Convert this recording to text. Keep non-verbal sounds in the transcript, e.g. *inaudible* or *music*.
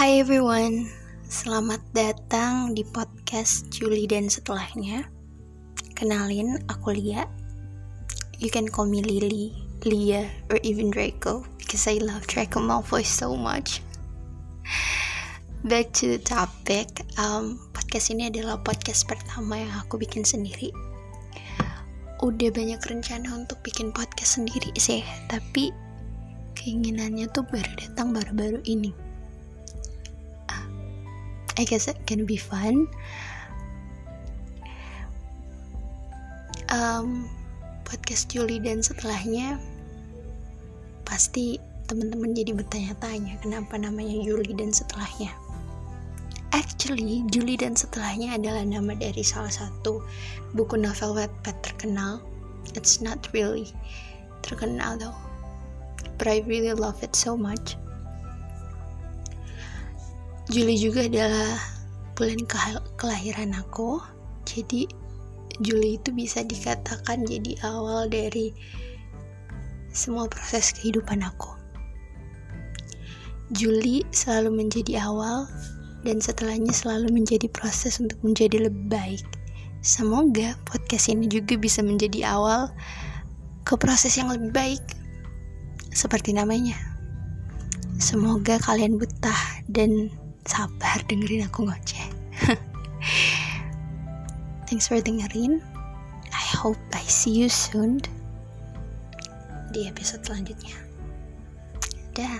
Hai everyone, selamat datang di podcast Julie dan setelahnya. Kenalin, aku Lia. You can call me Lily, Lia, or even Draco because I love Draco Malfoy so much. Back to the topic, um, podcast ini adalah podcast pertama yang aku bikin sendiri. Udah banyak rencana untuk bikin podcast sendiri sih, tapi keinginannya tuh baru datang baru-baru ini I guess it can be fun. Um, podcast Julie dan setelahnya pasti teman-teman jadi bertanya-tanya kenapa namanya Julie dan setelahnya. Actually, Julie dan setelahnya adalah nama dari salah satu buku novel Wattpad terkenal. It's not really terkenal though, but I really love it so much. Juli juga adalah bulan kelahiran aku. Jadi Juli itu bisa dikatakan jadi awal dari semua proses kehidupan aku. Juli selalu menjadi awal dan setelahnya selalu menjadi proses untuk menjadi lebih baik. Semoga podcast ini juga bisa menjadi awal ke proses yang lebih baik. Seperti namanya. Semoga kalian betah dan sabar dengerin aku ngoceh. *laughs* Thanks for dengerin. I hope I see you soon di episode selanjutnya. Dah